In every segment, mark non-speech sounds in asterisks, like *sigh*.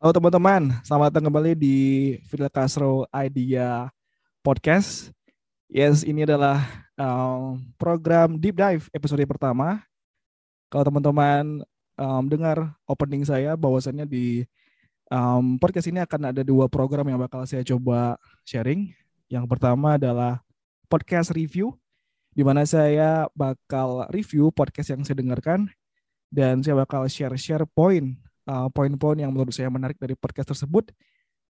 Halo teman-teman, selamat datang kembali di Fidel Castro Idea Podcast. Yes, ini adalah um, program Deep Dive episode pertama. Kalau teman-teman um, dengar opening saya, bahwasannya di um, podcast ini akan ada dua program yang bakal saya coba sharing. Yang pertama adalah podcast review, di mana saya bakal review podcast yang saya dengarkan dan saya bakal share-share poin uh, poin-poin yang menurut saya menarik dari podcast tersebut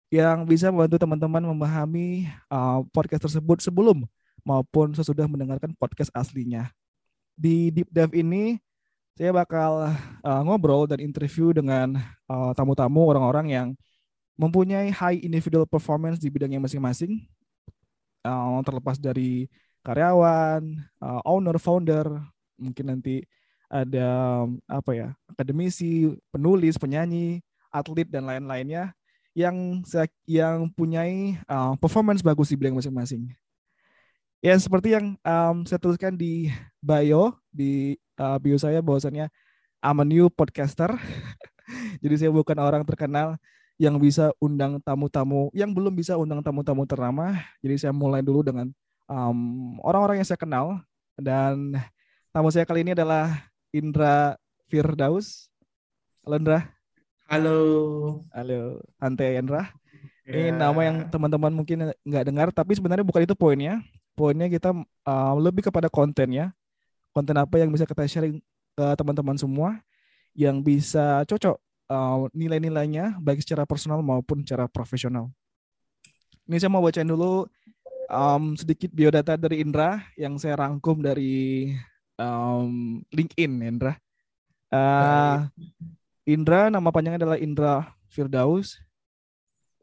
yang bisa membantu teman-teman memahami uh, podcast tersebut sebelum maupun sesudah mendengarkan podcast aslinya. Di deep dive ini saya bakal uh, ngobrol dan interview dengan uh, tamu-tamu orang-orang yang mempunyai high individual performance di bidangnya masing-masing. Uh, terlepas dari karyawan, uh, owner, founder, mungkin nanti ada apa ya akademisi, penulis, penyanyi, atlet dan lain-lainnya yang yang punyai uh, performance bagus di bidang masing-masing. Ya seperti yang um, saya tuliskan di bio di uh, bio saya bahwasannya I'm a new podcaster. *laughs* Jadi saya bukan orang terkenal yang bisa undang tamu-tamu yang belum bisa undang tamu-tamu ternama. Jadi saya mulai dulu dengan orang orang-orang yang saya kenal dan tamu saya kali ini adalah Indra Firdaus. Halo Indra. Halo. Halo, Ante Indra. Ini ya. nama yang teman-teman mungkin nggak dengar, tapi sebenarnya bukan itu poinnya. Poinnya kita uh, lebih kepada kontennya. Konten apa yang bisa kita sharing ke teman-teman semua yang bisa cocok uh, nilai-nilainya baik secara personal maupun secara profesional. Ini saya mau bacain dulu um, sedikit biodata dari Indra yang saya rangkum dari um, LinkedIn, Indra. Uh, Indra, nama panjangnya adalah Indra Firdaus.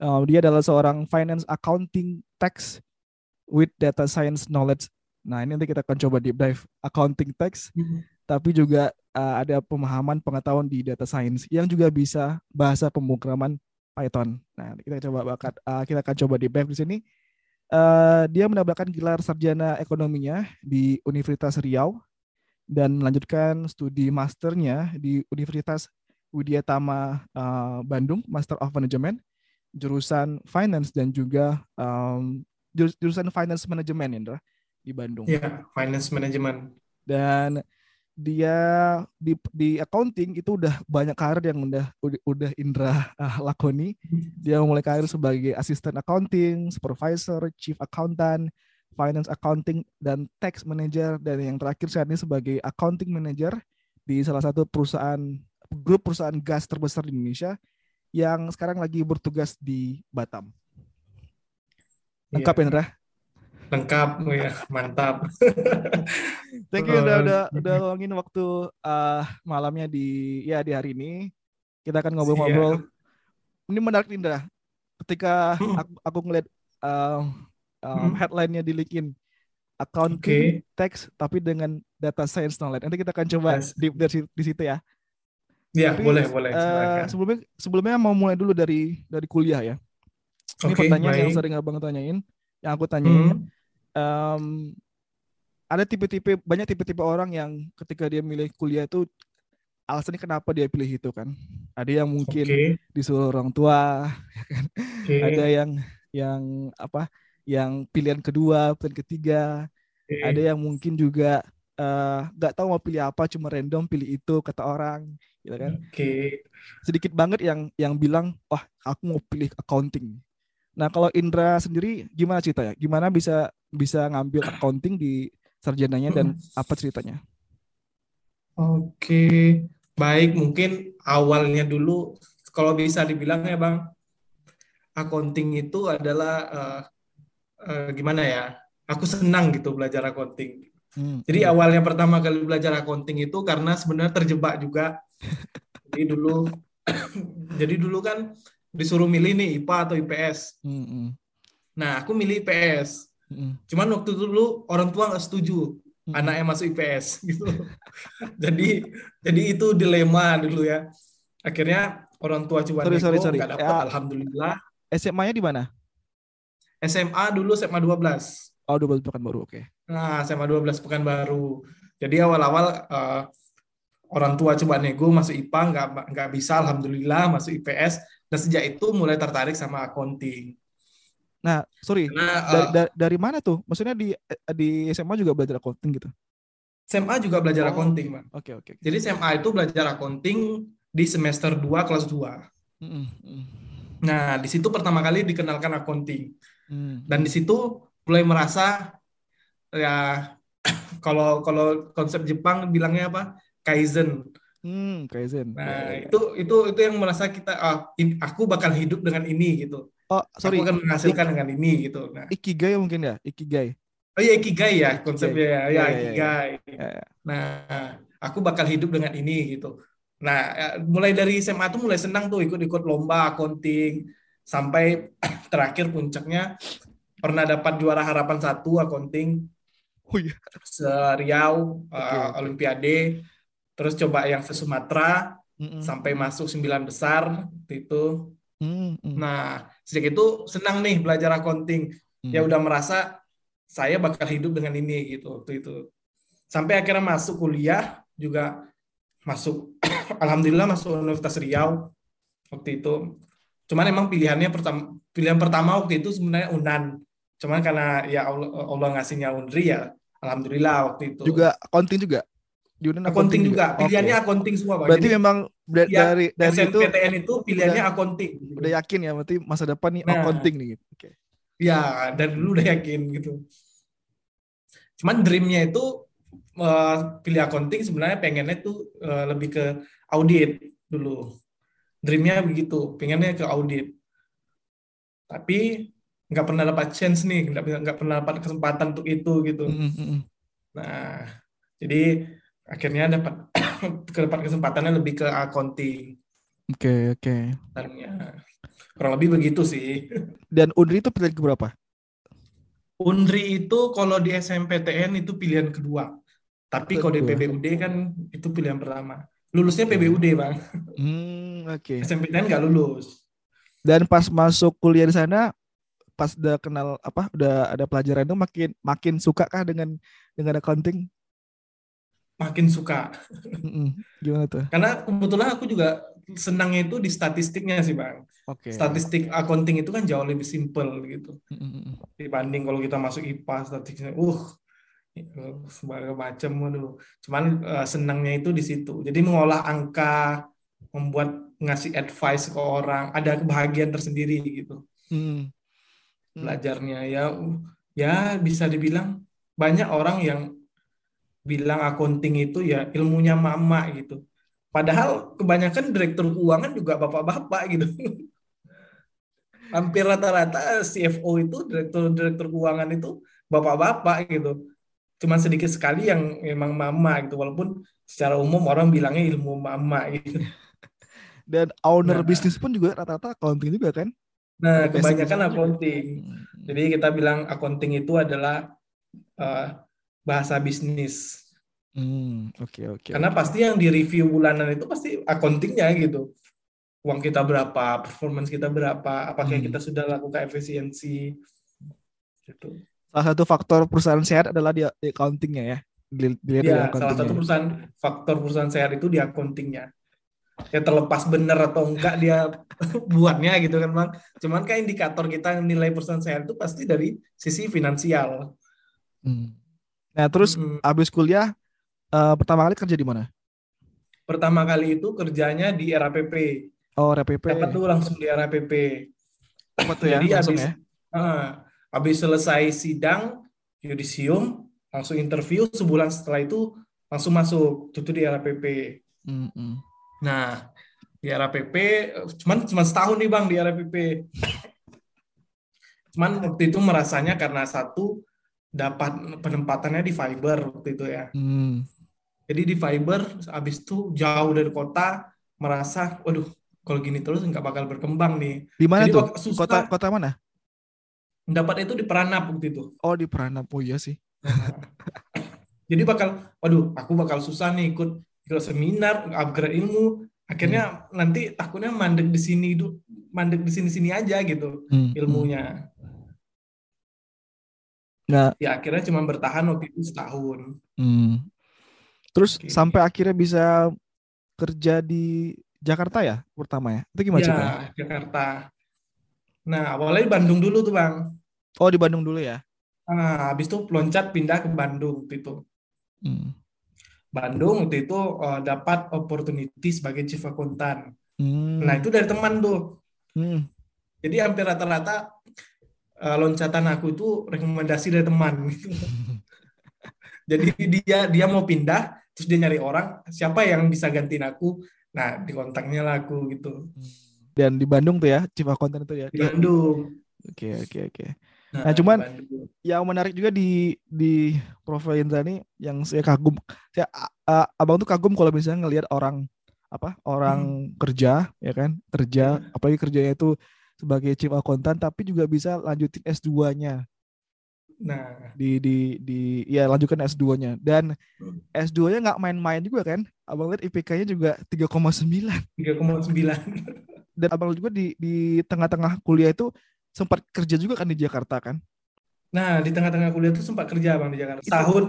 Uh, dia adalah seorang finance accounting tax with data science knowledge. Nah, ini nanti kita akan coba deep dive accounting tax, mm-hmm. tapi juga uh, ada pemahaman pengetahuan di data science yang juga bisa bahasa pemrograman Python. Nah, kita coba bakat, uh, kita akan coba deep dive di sini. Uh, dia mendapatkan gelar sarjana ekonominya di Universitas Riau dan melanjutkan studi masternya di Universitas Widya Tama uh, Bandung, Master of Management, jurusan Finance dan juga um, jurusan Finance Management, Indra, di Bandung. Iya, Finance Management. Dan dia di di accounting itu udah banyak karir yang udah udah, udah Indra uh, lakoni. Dia mulai karir sebagai asisten accounting, supervisor, chief accountant, finance accounting dan tax manager dan yang terakhir saat ini sebagai accounting manager di salah satu perusahaan grup perusahaan gas terbesar di Indonesia yang sekarang lagi bertugas di Batam. Lengkap ya, Indra? Lengkap, ya, mantap. *laughs* Thank you udah udah udah luangin waktu uh, malamnya di ya di hari ini. Kita akan ngobrol-ngobrol. Ini menarik Indra. Ketika hmm. aku, aku ngeliat uh, um, hmm. headline-nya di LinkedIn accounting okay. tax tapi dengan data science knowledge. Nanti kita akan coba yes. deep dari di situ ya. Ya, tapi, boleh, boleh. Uh, sebelumnya sebelumnya mau mulai dulu dari dari kuliah ya. Ini okay, pertanyaan baik. yang sering Abang tanyain, yang aku tanyain. Hmm. Um, ada tipe-tipe banyak tipe-tipe orang yang ketika dia milih kuliah itu alasannya kenapa dia pilih itu kan. Ada yang mungkin okay. disuruh orang tua, *laughs* ya kan. Okay. Ada yang yang apa? Yang pilihan kedua, pilihan ketiga. Okay. Ada yang mungkin juga eh, nggak uh, tahu mau pilih apa, cuma random pilih itu kata orang, gitu kan? Oke. Okay. Sedikit banget yang yang bilang, wah aku mau pilih accounting. Nah kalau Indra sendiri gimana ceritanya? Gimana bisa bisa ngambil accounting di sarjananya dan apa ceritanya? Oke, okay. baik mungkin awalnya dulu kalau bisa dibilang ya bang, accounting itu adalah uh, uh, gimana ya aku senang gitu belajar accounting hmm. jadi awalnya pertama kali belajar accounting itu karena sebenarnya terjebak juga *laughs* jadi dulu *coughs* jadi dulu kan disuruh milih nih IPA atau IPS hmm, hmm. nah aku milih IPS hmm. cuman waktu itu dulu orang tua nggak setuju hmm. anaknya masuk IPS *laughs* gitu jadi jadi itu dilema dulu ya akhirnya orang tua coba sorry, sorry, sorry. dapat ya, alhamdulillah SMA-nya di mana SMA dulu SMA 12. Oh, 12 baru, oke. Okay. Nah, SMA 12 baru. Jadi awal-awal uh, orang tua coba nego masuk IPA nggak nggak bisa alhamdulillah masuk IPS Dan sejak itu mulai tertarik sama accounting. Nah, sorry, Karena dari, eh, dari, dari mana tuh? Maksudnya di di SMA juga belajar accounting gitu? SMA juga belajar Oh. accounting, Bang. Oke oke. oke. Jadi SMA itu belajar accounting di semester 2 kelas 2. Mm, mm, Nah, di situ pertama kali dikenalkan accounting. Mm. Dan di situ mulai merasa ya *coughs* kalau kalau konsep Jepang bilangnya apa? Kaizen. Hmm, Kaizen. Nah, ya, ya. itu itu itu yang merasa kita ah, in- aku bakal hidup dengan ini gitu. Oh, sorry. Aku akan menghasilkan dengan ini gitu. Nah, Ikigai mungkin ya, Ikigai. oh iya ikigai ya konsepnya ya, Ya, ya ya, ikigai. Ya, ya. Nah, aku bakal hidup dengan ini gitu. Nah, ya, mulai dari SMA tuh mulai senang tuh ikut-ikut lomba accounting sampai *laughs* terakhir puncaknya pernah dapat juara harapan satu accounting Oh iya. se-Riau Oke, uh, oke. Olimpiade. Terus coba yang ke Sumatera Mm, mm. sampai masuk sembilan besar itu. Mm, mm, Nah, sejak itu senang nih belajar accounting. mm. Ya udah merasa saya bakal hidup dengan ini gitu waktu itu. Sampai akhirnya masuk kuliah juga masuk *clears throat* alhamdulillah masuk Universitas Riau waktu itu. Cuman emang pilihannya pertama pilihan pertama waktu itu sebenarnya Unan. Cuman karena ya Allah, Allah ngasihnya Unri ya alhamdulillah waktu itu. Juga accounting juga. Di Unan accounting juga. Oke. Pilihannya accounting semua, Pak. Berarti Jadi, memang da- ya, dari dari itu SNPTN itu pilihannya accounting. udah yakin ya berarti masa depan nih Nah. accounting nih gitu. Oke. Ya, dari dulu udah yakin gitu. Cuman dreamnya itu eh, pilih accounting sebenarnya pengennya tuh eh, lebih ke audit dulu. Dreamnya begitu, pengennya ke audit. Tapi nggak pernah dapat chance nih, nggak nggak pernah dapat kesempatan untuk itu gitu. Mm, mm, mm. Nah, jadi akhirnya dapat *coughs* dapat kesempatannya lebih ke accounting. Oke oke. Sebenarnya. Kurang lebih begitu sih. *laughs* Dan Unri itu pilihan keberapa? Unri itu kalau di SMPTN itu pilihan kedua. Tapi kalau di. PBUD kan itu pilihan pertama. Lulusnya PBUD, Bang. Hmm, oke. SMPTN nggak lulus. Dan pas masuk kuliah di sana, pas udah kenal apa, udah ada pelajaran itu makin makin suka kah dengan dengan accounting? Makin suka. Mm-mm. Gimana tuh? Karena kebetulan aku juga senangnya itu di statistiknya sih, Bang. Oke. Statistik accounting itu kan jauh lebih simple gitu. Mm-mm. Dibanding kalau kita masuk IPA, statistiknya, uh, segala macam waduh. Cuman eh, senangnya itu di situ. Jadi mengolah angka, membuat ngasih advice ke orang, ada kebahagiaan tersendiri gitu. Mm. Mm. belajarnya ya ya bisa dibilang banyak orang yang bilang accounting itu ya ilmunya mama gitu. Padahal kebanyakan direktur keuangan juga bapak-bapak gitu. *laughs* Hampir rata-rata CFO itu direktur-direktur keuangan itu bapak-bapak gitu. Cuman sedikit sekali yang memang mama gitu walaupun secara umum orang bilangnya ilmu mama gitu. *laughs* Dan owner Nah. bisnis pun juga rata-rata accounting juga kan? Nah, kebanyakan juga. accounting. Mm. Jadi kita bilang accounting itu adalah eh, bahasa bisnis. Hmm, oke oke. Karena oke. pasti yang di review bulanan itu pasti accountingnya gitu. Uang kita berapa, performance kita berapa, apakah Hmm. kita sudah lakukan efisiensi. Gitu. Salah satu faktor perusahaan sehat adalah di, di accountingnya ya. Dil- Dilihat Ya, salah accountingnya. satu perusahaan faktor perusahaan sehat itu di accountingnya. Ya terlepas benar atau enggak dia *laughs* buatnya gitu kan bang. Cuman kan indikator kita nilai perusahaan sehat itu pasti dari sisi finansial. Hmm. Nah terus Mm. abis kuliah eh, pertama kali kerja di mana? Pertama kali itu kerjanya di RAPP. Oh RPP. Dapat tuh langsung di RAPP. Apa tuh ya? Jadi Langsung habis ya. ah, habis selesai sidang yudisium langsung interview sebulan setelah itu langsung masuk itu di RAPP. Hmm, hmm. Nah di RAPP cuman cuma setahun nih bang di RAPP. Cuman waktu itu merasanya karena satu dapat penempatannya di fiber waktu itu ya. Hmm. Jadi di fiber habis itu jauh dari kota merasa waduh kalau gini terus nggak bakal berkembang nih. Di mana Jadi tuh? susah. Kota kota mana? Dapat itu di Peranap waktu itu. Oh di Pranap. Oh iya sih. *laughs* Jadi bakal, waduh, aku bakal susah nih ikut ikut seminar, upgrade ilmu. Akhirnya nanti takutnya mandek di sini, du- mandek di sini-sini aja gitu Hmm, ilmunya. Nah, Ya akhirnya cuma bertahan waktu itu setahun. hmm. Terus Oke. sampai akhirnya bisa kerja di Jakarta ya pertama ya? Itu gimana Ya, ceritanya? Jakarta. Nah, awalnya di Bandung dulu tuh, Bang. Oh di Bandung dulu ya? Nah, habis itu loncat pindah ke Bandung waktu itu. Hmm. Bandung waktu itu eh, dapat opportunity sebagai chief accountant. Hmm. Nah, itu dari teman tuh. Hmm. Jadi hampir rata-rata eh, loncatan aku itu rekomendasi dari teman gitu. *laughs* Jadi dia dia mau pindah, terus dia nyari orang siapa yang bisa gantiin aku. Nah, di kontaknya lah aku gitu. Dan di Bandung tuh ya, Chief Accountant itu ya. Di Bandung. Oke oke oke. Nah, Nah, cuman- Bandung. Yang menarik juga di di profil Indra nih, yang saya kagum, saya a- abang tuh kagum kalau misalnya ngelihat orang apa orang kerja ya kan kerja apalagi kerjanya itu sebagai chief accountant tapi juga bisa lanjutin S2-nya Nah, di di di ya lanjutkan S2-nya dan Hmm. S2-nya nggak main-main juga kan abang lihat IPK-nya juga 3,9 3,9. Dan abang juga di di tengah-tengah kuliah itu sempat kerja juga kan di Jakarta kan Nah, di tengah-tengah kuliah itu sempat kerja Bang di Jakarta. Itu- Setahun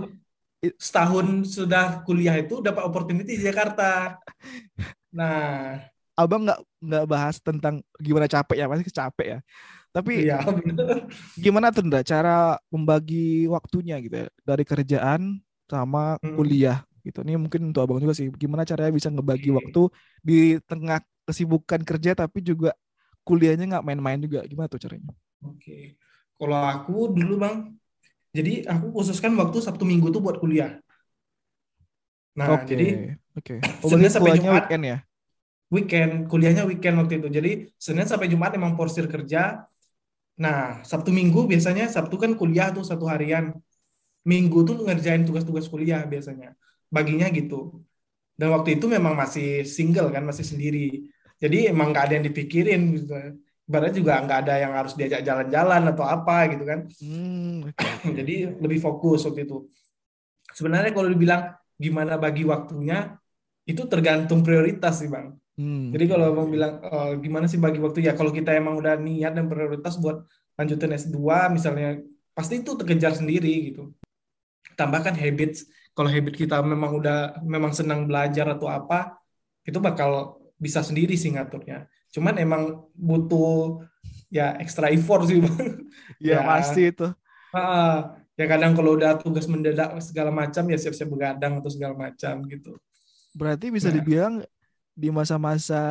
it- setahun sudah kuliah itu dapat opportunity di Jakarta. *laughs* Nah, abang nggak nggak bahas tentang gimana capek ya pasti capek ya tapi iya bener. gimana tuh Ndra, cara membagi waktunya gitu ya dari kerjaan sama Hmm. kuliah gitu ini mungkin untuk abang juga sih gimana caranya bisa ngebagi waktu di tengah kesibukan kerja tapi juga kuliahnya nggak main-main juga gimana tuh caranya Oke. Kalau aku dulu Bang, jadi aku khususkan waktu Sabtu Minggu tuh buat kuliah. Nah, oke jadi oke *laughs* oh, Senin sampai Jumat. weekend ya weekend, kuliahnya weekend waktu itu. Jadi Senin sampai Jumat emang porsir kerja. Nah, Sabtu Minggu biasanya Sabtu kan kuliah tuh satu harian. Minggu tuh ngerjain tugas-tugas kuliah biasanya. Baginya gitu. Dan waktu itu memang masih single kan, masih sendiri. Jadi emang nggak ada yang dipikirin gitu. Ibaratnya juga nggak ada yang harus diajak jalan-jalan atau apa gitu kan. hmm. *clears throat* Jadi lebih fokus waktu itu. Sebenarnya kalau dibilang gimana bagi waktunya, itu tergantung prioritas sih Bang. Hmm, Jadi kalau oke. abang bilang "Eh, gimana sih bagi waktu ya kalau kita emang udah niat dan prioritas buat lanjutin S2 misalnya pasti itu terkejar sendiri gitu. Tambahkan habits. Kalau habit kita memang udah memang senang belajar atau apa itu bakal bisa sendiri sih ngaturnya. Cuman emang butuh ya extra effort sih Bang. ya ya. pasti itu ya kadang kalau udah tugas mendadak segala macam ya siap-siap begadang atau segala macam gitu. berarti bisa Nah. dibilang di masa-masa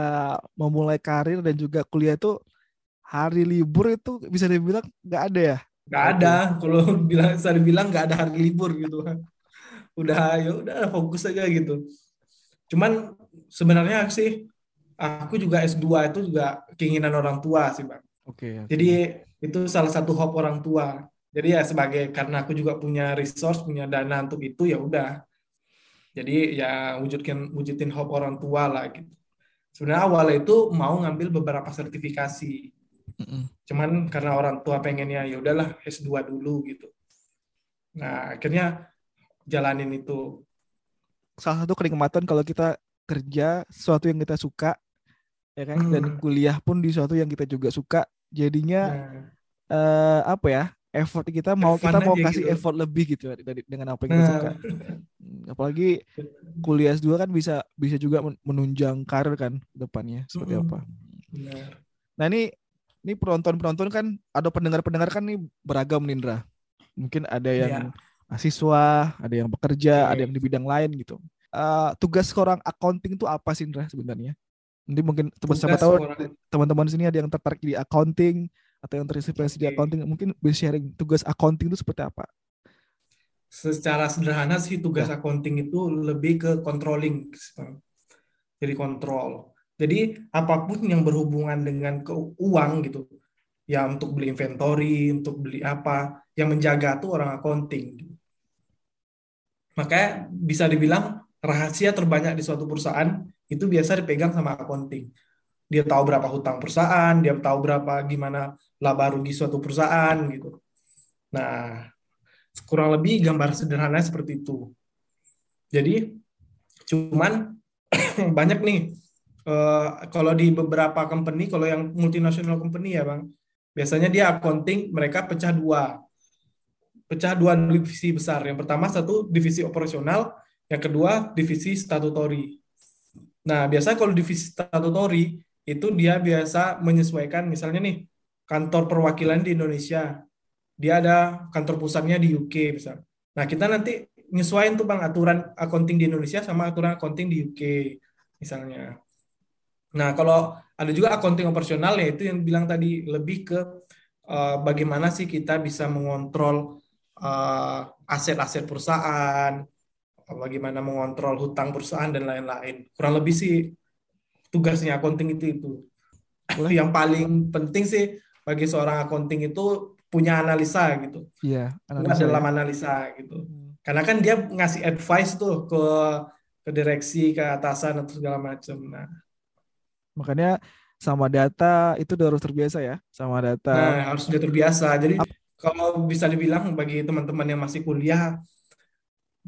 memulai karir dan juga kuliah itu hari libur itu bisa dibilang nggak ada ya nggak ada kalau *laughs* bilang saya bilang nggak ada hari libur gitu udah ya udah fokus aja gitu cuman sebenarnya sih aku juga S2 itu juga keinginan orang tua sih bang. Oke oke. jadi itu salah satu hope orang tua. Jadi ya sebagai karena aku juga punya resource punya dana untuk itu ya udah. Jadi ya wujudkan wujudin hope orang tua lah gitu. Sebenarnya awal itu mau ngambil beberapa sertifikasi. Mm-mm. cuman karena orang tua pengennya ya udahlah S2 dulu gitu. Nah akhirnya jalanin itu. Salah satu kenikmatan kalau kita kerja sesuatu yang kita suka ya kan dan Hmm. kuliah pun di sesuatu yang kita juga suka jadinya nah, eh, apa ya effort kita mau fun kita mau kasih gitu. effort lebih gitu dari dengan apa yang kita nah, suka Hmm, apalagi kuliah S2 kan bisa bisa juga men- menunjang karir kan depannya seperti apa benar. nah ini ini penonton-penonton kan ada pendengar-pendengar kan nih beragam Nindra mungkin ada yang Iya. mahasiswa ada yang bekerja Oke. ada yang di bidang lain gitu Eh, tugas seorang accounting itu apa sih Indra sebenarnya nanti mungkin teman siapa tahu teman-teman sini ada yang tertarik di accounting atau yang terinspirasi di Oke. accounting mungkin bisa sharing tugas accounting itu seperti apa? Secara sederhana sih tugas Ya. accounting itu lebih ke controlling jadi kontrol. Jadi apa pun yang berhubungan dengan ke uang gitu ya untuk beli inventory untuk beli apa yang menjaga tuh orang accounting. Makanya bisa dibilang rahasia terbanyak di suatu perusahaan itu biasa dipegang sama accounting dia tahu berapa hutang perusahaan dia tahu berapa gimana laba rugi suatu perusahaan gitu nah kurang lebih gambar sederhananya seperti itu. Jadi cuman *clears throat* banyak nih eh, kalau di beberapa company, kalau yang multinational company ya bang, biasanya dia accounting mereka pecah dua, pecah dua divisi besar. Yang pertama satu divisi operasional, yang kedua divisi statutory. Nah, biasanya kalau divisi statutory itu dia biasa menyesuaikan misalnya nih kantor perwakilan di Indonesia, dia ada kantor pusatnya di UK misal. Nah, kita nanti nyesuaiin tuh Bang aturan accounting di Indonesia sama aturan accounting di UK misalnya. Nah, kalau ada juga accounting operasional ya itu yang bilang tadi lebih ke uh, bagaimana sih kita bisa mengontrol uh, aset-aset perusahaan, bagaimana mengontrol hutang perusahaan dan lain-lain. Kurang lebih sih tugasnya accounting itu itu. Yang paling penting sih bagi seorang accounting itu punya analisa gitu. Iya, analisa. dalam ya. analisa gitu. Hmm. Karena kan dia ngasih advice tuh ke ke direksi, ke atasan atau segala macam. Nah, makanya sama data itu udah harus terbiasa ya, sama data. Nah, harus sudah terbiasa. Jadi kalau bisa dibilang bagi teman-teman yang masih kuliah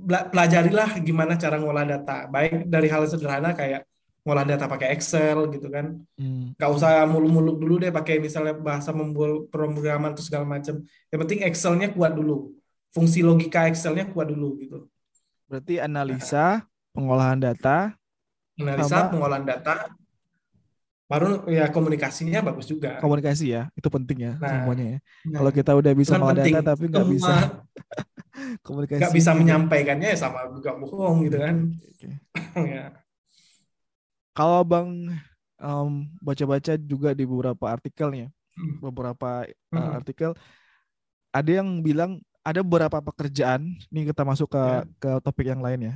pelajarilah gimana cara ngolah data. Baik dari hal sederhana kayak ngolah data pakai Excel gitu kan. Hmm. Gak usah muluk-muluk dulu deh pakai misalnya bahasa membuat pemrograman atau segala macam. Yang penting Excelnya kuat dulu. Fungsi logika Excelnya kuat dulu gitu. Berarti analisa, pengolahan data, analisa, sama... pengolahan data, baru ya komunikasinya bagus juga. Komunikasi ya, itu penting ya nah, semuanya ya. Nah, Kalau kita udah bisa ngolah data tapi nggak bisa *laughs* komunikasi nggak bisa menyampaikannya ya sama juga bohong gitu kan okay. *laughs* ya. kalau bang um, baca-baca juga di beberapa artikelnya hmm. beberapa uh, hmm. artikel ada yang bilang ada beberapa pekerjaan nih kita masuk ke ya. ke topik yang lain ya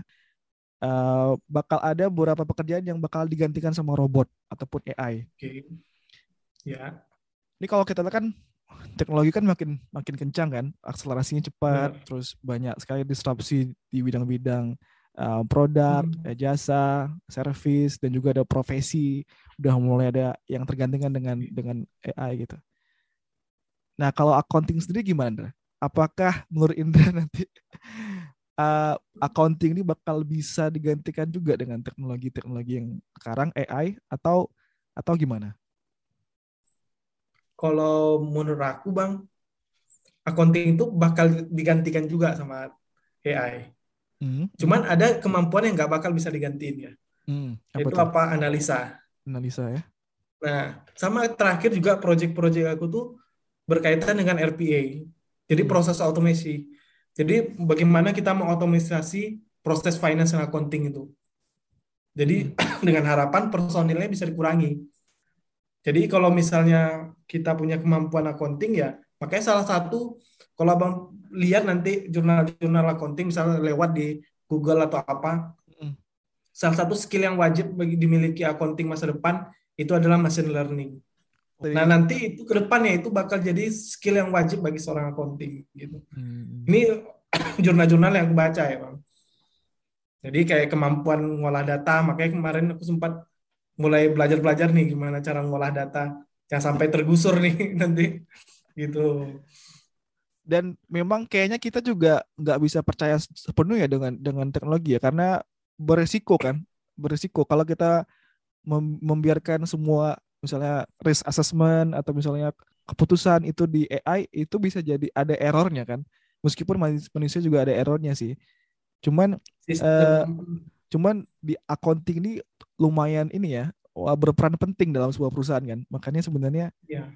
uh, bakal ada beberapa pekerjaan yang bakal digantikan sama robot ataupun AI. Okay. Ya. Ini kalau kita lihat kan teknologi kan makin makin kencang kan, akselerasinya cepat, yeah. terus banyak sekali disrupsi di bidang-bidang uh, produk, hmm. jasa, service dan juga ada profesi udah mulai ada yang tergantikan dengan dengan AI gitu. Nah, kalau accounting sendiri gimana? Apakah menurut Indra *laughs* nanti uh, accounting ini bakal bisa digantikan juga dengan teknologi-teknologi yang sekarang AI atau atau gimana? Kalau menurut aku bang accounting itu bakal digantikan juga sama AI. Hmm. Cuman ada kemampuan yang nggak bakal bisa digantiin ya. Hmm. Apa itu apa analisa. Analisa ya. Nah, sama terakhir juga proyek-proyek aku tuh berkaitan dengan RPA. Jadi hmm. proses automasi. Jadi bagaimana kita mengotomatisasi proses finance dan accounting itu. Jadi hmm. *clears throat* dengan harapan personilnya bisa dikurangi. Jadi kalau misalnya kita punya kemampuan accounting ya, makanya salah satu kalau abang lihat nanti jurnal-jurnal accounting misalnya lewat di Google atau apa, mm. salah satu skill yang wajib bagi dimiliki accounting masa depan itu adalah machine learning. Nah nanti itu ke depannya itu bakal jadi skill yang wajib bagi seorang accounting gitu. Hmm. Ini *coughs* jurnal-jurnal yang aku baca ya bang. Jadi kayak kemampuan ngolah data, makanya kemarin aku sempat mulai belajar-belajar nih gimana cara ngolah data yang sampai tergusur nih *laughs* nanti gitu. Dan memang kayaknya kita juga nggak bisa percaya sepenuhnya dengan dengan teknologi ya karena beresiko kan, beresiko kalau kita mem membiarkan semua misalnya risk assessment atau misalnya keputusan itu di AI itu bisa jadi ada errornya kan. Meskipun manusia juga ada errornya sih. Cuman uh, cuman di accounting ini lumayan ini ya berperan penting dalam sebuah perusahaan kan? Makanya sebenarnya ya.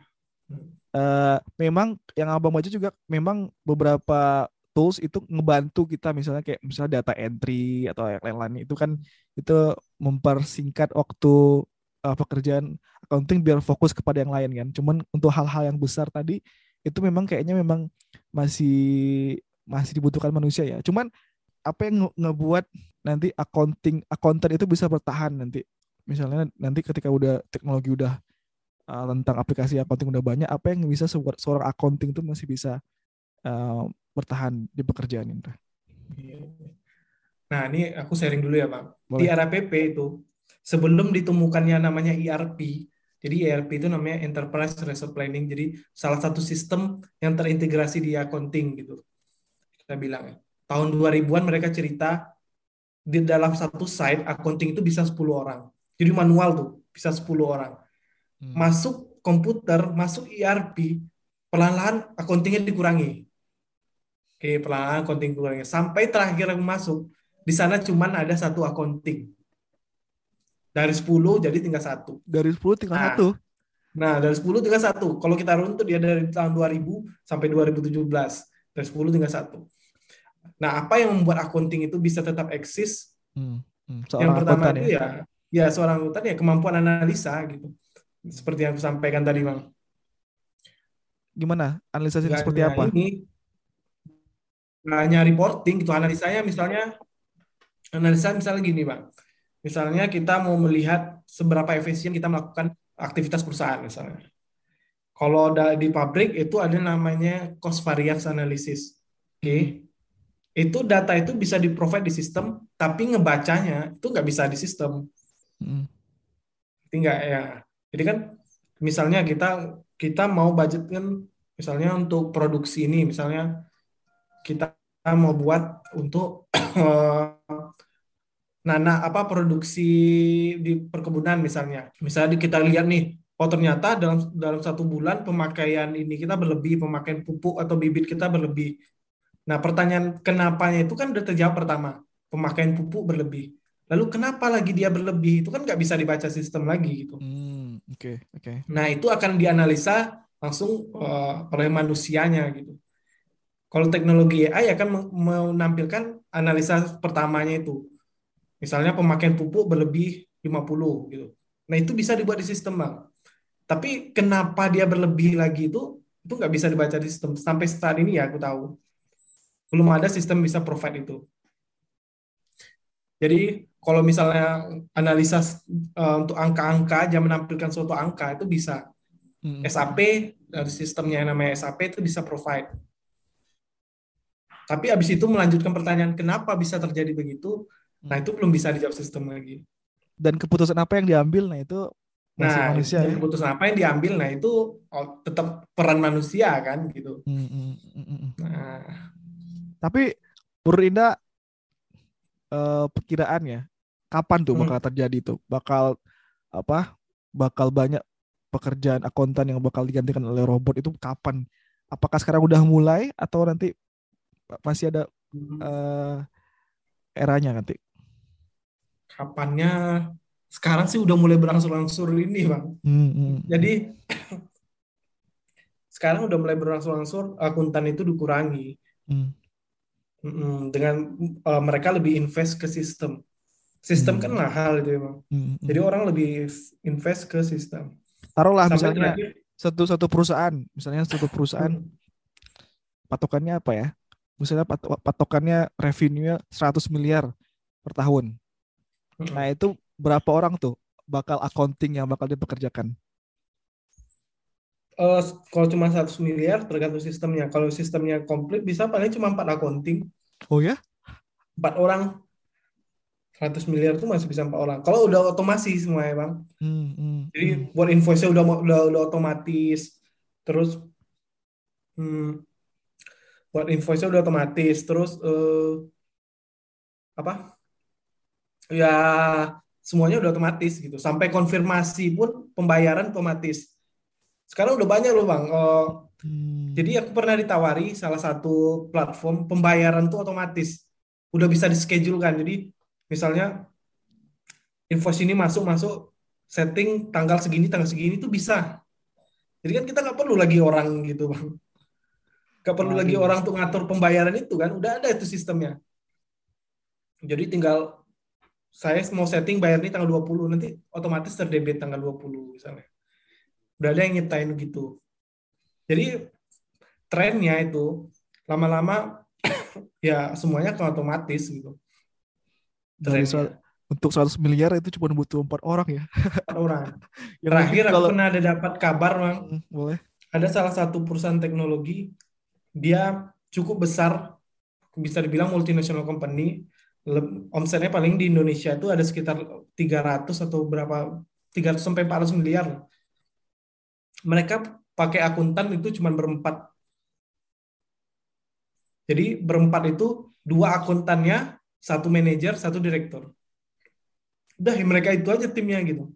uh, memang yang abang baca juga memang beberapa tools itu ngebantu kita misalnya kayak misalnya data entry atau yang lain-lain itu kan itu mempersingkat waktu uh, pekerjaan accounting biar fokus kepada yang lain kan? Cuman untuk hal-hal yang besar tadi itu memang kayaknya memang masih masih dibutuhkan manusia ya. Cuman apa yang ngebuat nanti accounting accountant itu bisa bertahan nanti misalnya nanti ketika udah teknologi udah uh, tentang aplikasi accounting udah banyak apa yang bisa seorang accounting itu masih bisa uh, bertahan di pekerjaan ini Nah ini aku sharing dulu ya bang. Boleh. Di RAPP itu sebelum ditemukannya namanya ERP, jadi ERP itu namanya Enterprise Resource Planning. Jadi salah satu sistem yang terintegrasi di accounting gitu. Kita bilang ya tahun 2000-an mereka cerita di dalam satu site accounting itu bisa 10 orang. Jadi manual tuh bisa 10 orang. Hmm. Masuk komputer, masuk ERP, pelan-pelan accountingnya dikurangi. Oke, pelan-pelan accounting dikurangi. Sampai terakhir aku masuk, di sana cuman ada satu accounting. Dari 10 jadi tinggal satu. Dari 10 tinggal Nah. satu. Nah, dari 10 tinggal satu. Kalau kita runtut dia dari tahun 2000 sampai 2017. Dari 10 tinggal satu. Nah, apa yang membuat accounting itu bisa tetap eksis? Hmm. Hmm. yang pertama itu ya. ya, ya seorang akuntan ya kemampuan analisa gitu. Seperti yang aku sampaikan tadi, Bang. Gimana? Analisanya Nggak seperti apa? Ini, hanya reporting gitu. Analisanya misalnya, analisa misalnya gini, Bang. Misalnya kita mau melihat seberapa efisien kita melakukan aktivitas perusahaan misalnya. Kalau di pabrik itu ada namanya cost variance analysis. Oke. Itu data itu bisa di-provide di sistem, tapi ngebacanya itu nggak bisa di sistem. Hmm. Ngerti nggak ya? Jadi kan misalnya kita kita mau budget kan misalnya untuk produksi ini misalnya kita mau buat untuk eh, nanah apa produksi di perkebunan misalnya. Misalnya kita lihat nih, oh ternyata dalam dalam satu bulan pemakaian ini kita berlebih, pemakaian pupuk atau bibit kita berlebih. Nah, pertanyaan kenapanya itu kan udah terjawab pertama, pemakaian pupuk berlebih. Lalu kenapa lagi dia berlebih? Itu kan nggak bisa dibaca sistem lagi gitu. Hmm. Oke, oke. Nah, itu akan dianalisa langsung eh, oleh manusianya gitu. Kalau teknologi AI akan men- menampilkan analisa pertamanya itu. Misalnya pemakaian pupuk berlebih 50 gitu. Nah, itu bisa dibuat di sistem, Bang. Tapi kenapa dia berlebih lagi itu itu nggak bisa dibaca di sistem. Sampai saat ini ya aku tahu. Belum ada sistem bisa provide itu. Jadi kalau misalnya analisa eh, untuk angka-angka aja menampilkan suatu angka itu bisa. Hmm. SAP dari sistemnya yang namanya SAP itu bisa provide. Tapi habis itu melanjutkan pertanyaan kenapa bisa terjadi begitu, nah itu belum bisa dijawab sistem lagi. Dan keputusan apa yang diambil? Nah itu Nah, manusia ya. keputusan apa yang diambil, nah itu oh, tetap peran manusia kan gitu. Hmm, hmm, hmm, hmm, hmm. Nah, Tapi menurut Indah eh, perkiraannya kapan tuh Hmm. bakal terjadi tuh? Bakal apa? Bakal banyak pekerjaan akuntan yang bakal digantikan oleh robot itu kapan? Apakah sekarang udah mulai atau nanti masih ada eh, eranya nanti? kapannya sekarang sih udah mulai berangsur-angsur ini, Bang. Hmm, hmm. Jadi *clears throat* sekarang udah mulai berangsur-angsur akuntan itu dikurangi. Hmm. Mm-mm, dengan uh, mereka lebih invest ke sistem. Sistem Hmm. kan mahal itu emang. Hmm, hmm. Jadi orang lebih invest ke sistem. taruhlah Sampai misalnya terakhir, satu satu perusahaan, misalnya satu perusahaan mm, patokannya apa ya? Misalnya pat- patokannya revenue 100 miliar per tahun. mm, Nah, itu berapa orang tuh bakal accounting yang bakal dipekerjakan? Uh, kalau cuma 100 miliar tergantung sistemnya. Kalau sistemnya komplit bisa paling cuma 4 accounting, Oh ya? 4 orang. 100 miliar itu masih bisa 4 orang. Kalau udah otomasi semua ya, Bang. Hmm, hmm, Jadi hmm. buat invoice-nya udah udah udah otomatis. Terus hmm, buat invoice-nya udah otomatis. Terus eh, apa? Ya semuanya udah otomatis gitu. Sampai konfirmasi pun pembayaran otomatis. Sekarang udah banyak loh Bang. Eh, Hmm. jadi aku pernah ditawari salah satu platform pembayaran tuh otomatis. Udah bisa di-schedule kan. Jadi misalnya invoice ini masuk masuk setting tanggal segini tanggal segini tuh bisa. Jadi kan kita nggak perlu lagi orang gitu bang. Nggak perlu lagi orang untuk ngatur pembayaran itu kan. Udah ada itu sistemnya. Jadi tinggal saya mau setting bayar ini tanggal 20 nanti otomatis terdebit tanggal 20 misalnya. Udah ada yang nyiptain gitu. Jadi trennya itu lama-lama *coughs* ya semuanya ke otomatis gitu. Dari soal- untuk 100 miliar itu cuma butuh empat orang ya. Empat orang. *laughs* Ya Terakhir mungkin aku kalau pernah ada dapat kabar, Bang. Hmm, boleh. Ada salah satu perusahaan teknologi, dia cukup besar, bisa dibilang multinational company. Omsetnya paling di Indonesia itu ada sekitar 300 atau berapa, 300 sampai 400 miliar. Mereka pakai akuntan itu cuma berempat. Jadi berempat itu dua akuntannya, satu manajer, satu direktur. Udah, ya mereka itu aja timnya gitu.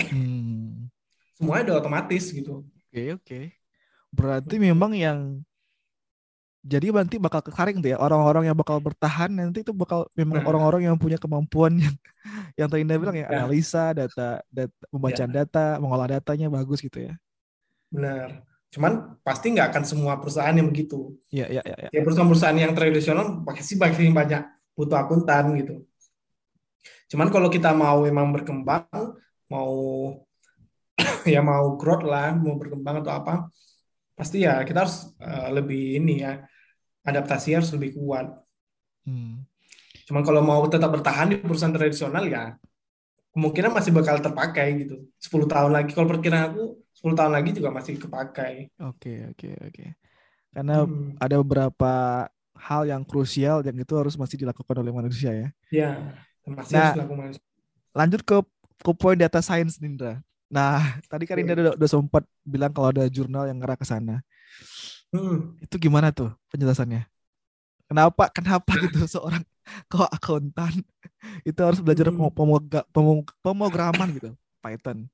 Hmm. Semuanya udah otomatis gitu. Oke, oke. Berarti memang yang jadi nanti bakal kesaring tuh ya orang-orang yang bakal bertahan nanti itu bakal memang Nah. orang-orang yang punya kemampuan yang yang tadi bilang ya, Ya. analisa data data membaca Ya. data mengolah datanya bagus gitu ya Benar. Cuman pasti nggak akan semua perusahaan yang begitu. Iya iya iya. ya. Ya perusahaan-perusahaan yang tradisional pasti pasti banyak butuh akuntan gitu. Cuman kalau kita mau memang berkembang, mau *coughs* ya mau growth lah, mau berkembang atau apa, pasti ya kita harus eh, lebih ini ya adaptasi harus lebih kuat. Hmm. Cuman kalau mau tetap bertahan di perusahaan tradisional ya kemungkinan masih bakal terpakai gitu. 10 tahun lagi kalau perkiraan aku 10 tahun lagi juga masih kepakai. Oke oke oke. Karena Hmm. ada beberapa hal yang krusial yang itu harus masih dilakukan oleh manusia ya. Ya, masih Nah, harus dilakukan. Lanjut ke ke poin data science Nindra. Nah, *laughs* tadi kan Indra udah, udah sempat bilang kalau ada jurnal yang ngerah ke sana. Hmm. Itu gimana tuh penjelasannya? Kenapa kenapa gitu *laughs* seorang *laughs* kok akuntan *laughs* itu harus belajar Hmm. pemo- pemoga- pemo- pemrograman gitu, Python.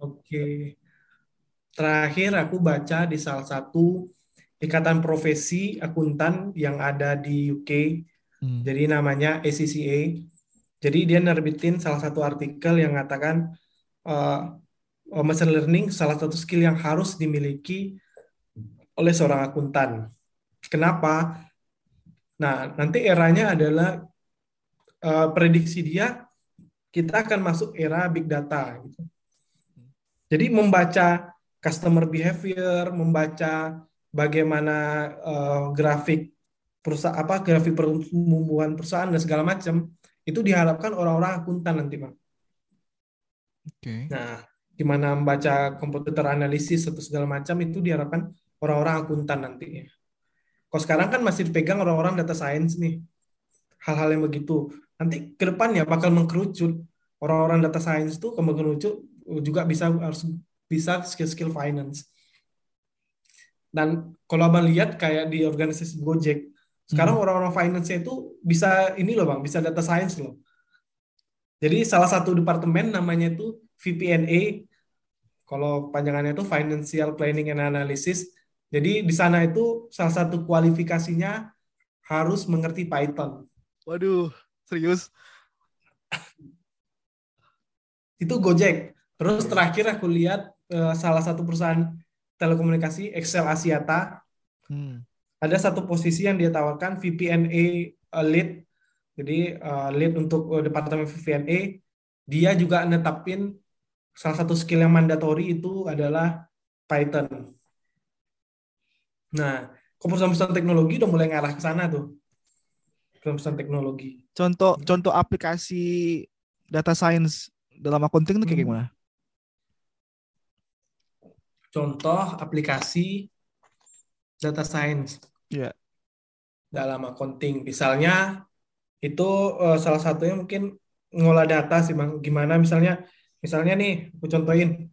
Oke. Terakhir aku baca di salah satu ikatan profesi akuntan yang ada di UK. Hmm. Jadi namanya ACCA. Jadi dia nerbitin salah satu artikel yang mengatakan uh, machine learning salah satu skill yang harus dimiliki oleh seorang akuntan. Kenapa? Nah, nanti eranya adalah uh, prediksi dia kita akan masuk era big data gitu. Jadi membaca customer behavior, membaca bagaimana uh, grafik perusahaan apa grafik pertumbuhan perusahaan dan segala macam itu diharapkan orang-orang akuntan nanti, Bang. Oke. Nah, gimana membaca komputer analisis atau segala macam itu diharapkan orang-orang akuntan nantinya. Kalau sekarang kan masih dipegang orang-orang data science nih. Hal-hal yang begitu. Nanti ke depannya bakal mengkerucut orang-orang data science itu ke mengerucut juga bisa harus bisa skill-skill finance. Dan kalau abang lihat kayak di organisasi Gojek, sekarang Hmm. orang-orang finance itu bisa ini loh bang, bisa data science loh. Jadi salah satu departemen namanya itu VPNA, kalau panjangannya itu Financial Planning and Analysis. Jadi di sana itu salah satu kualifikasinya harus mengerti Python. Waduh, serius? Itu Gojek. Terus terakhir aku lihat eh, salah satu perusahaan telekomunikasi Excel Asiata Hmm. ada satu posisi yang dia tawarkan VPNA uh, lead. Jadi uh, lead untuk uh, departemen VPNA, dia juga netapin salah satu skill yang mandatori itu adalah Python. Nah, ke perusahaan-perusahaan teknologi udah mulai ngarah ke sana tuh. Perusahaan teknologi. Contoh contoh aplikasi data science dalam accounting itu kayak Hmm. gimana? Contoh aplikasi data science. Iya. dalam accounting. Misalnya itu eh, salah satunya mungkin ngolah data sih Bang. Gimana misalnya misalnya nih aku contohin.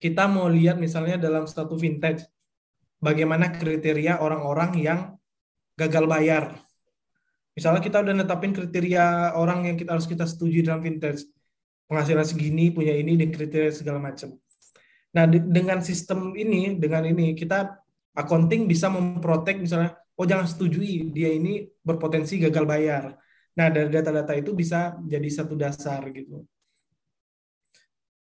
Kita mau lihat misalnya dalam satu vintage bagaimana kriteria orang-orang yang gagal bayar. Misalnya kita udah netapin kriteria orang yang kita harus kita setujui dalam vintage. Penghasilan segini, punya ini, dan kriteria segala macam. Nah, di- dengan sistem ini, dengan ini kita accounting bisa memprotek misalnya, oh jangan setujui dia ini berpotensi gagal bayar. Nah, dari data-data itu bisa jadi satu dasar gitu.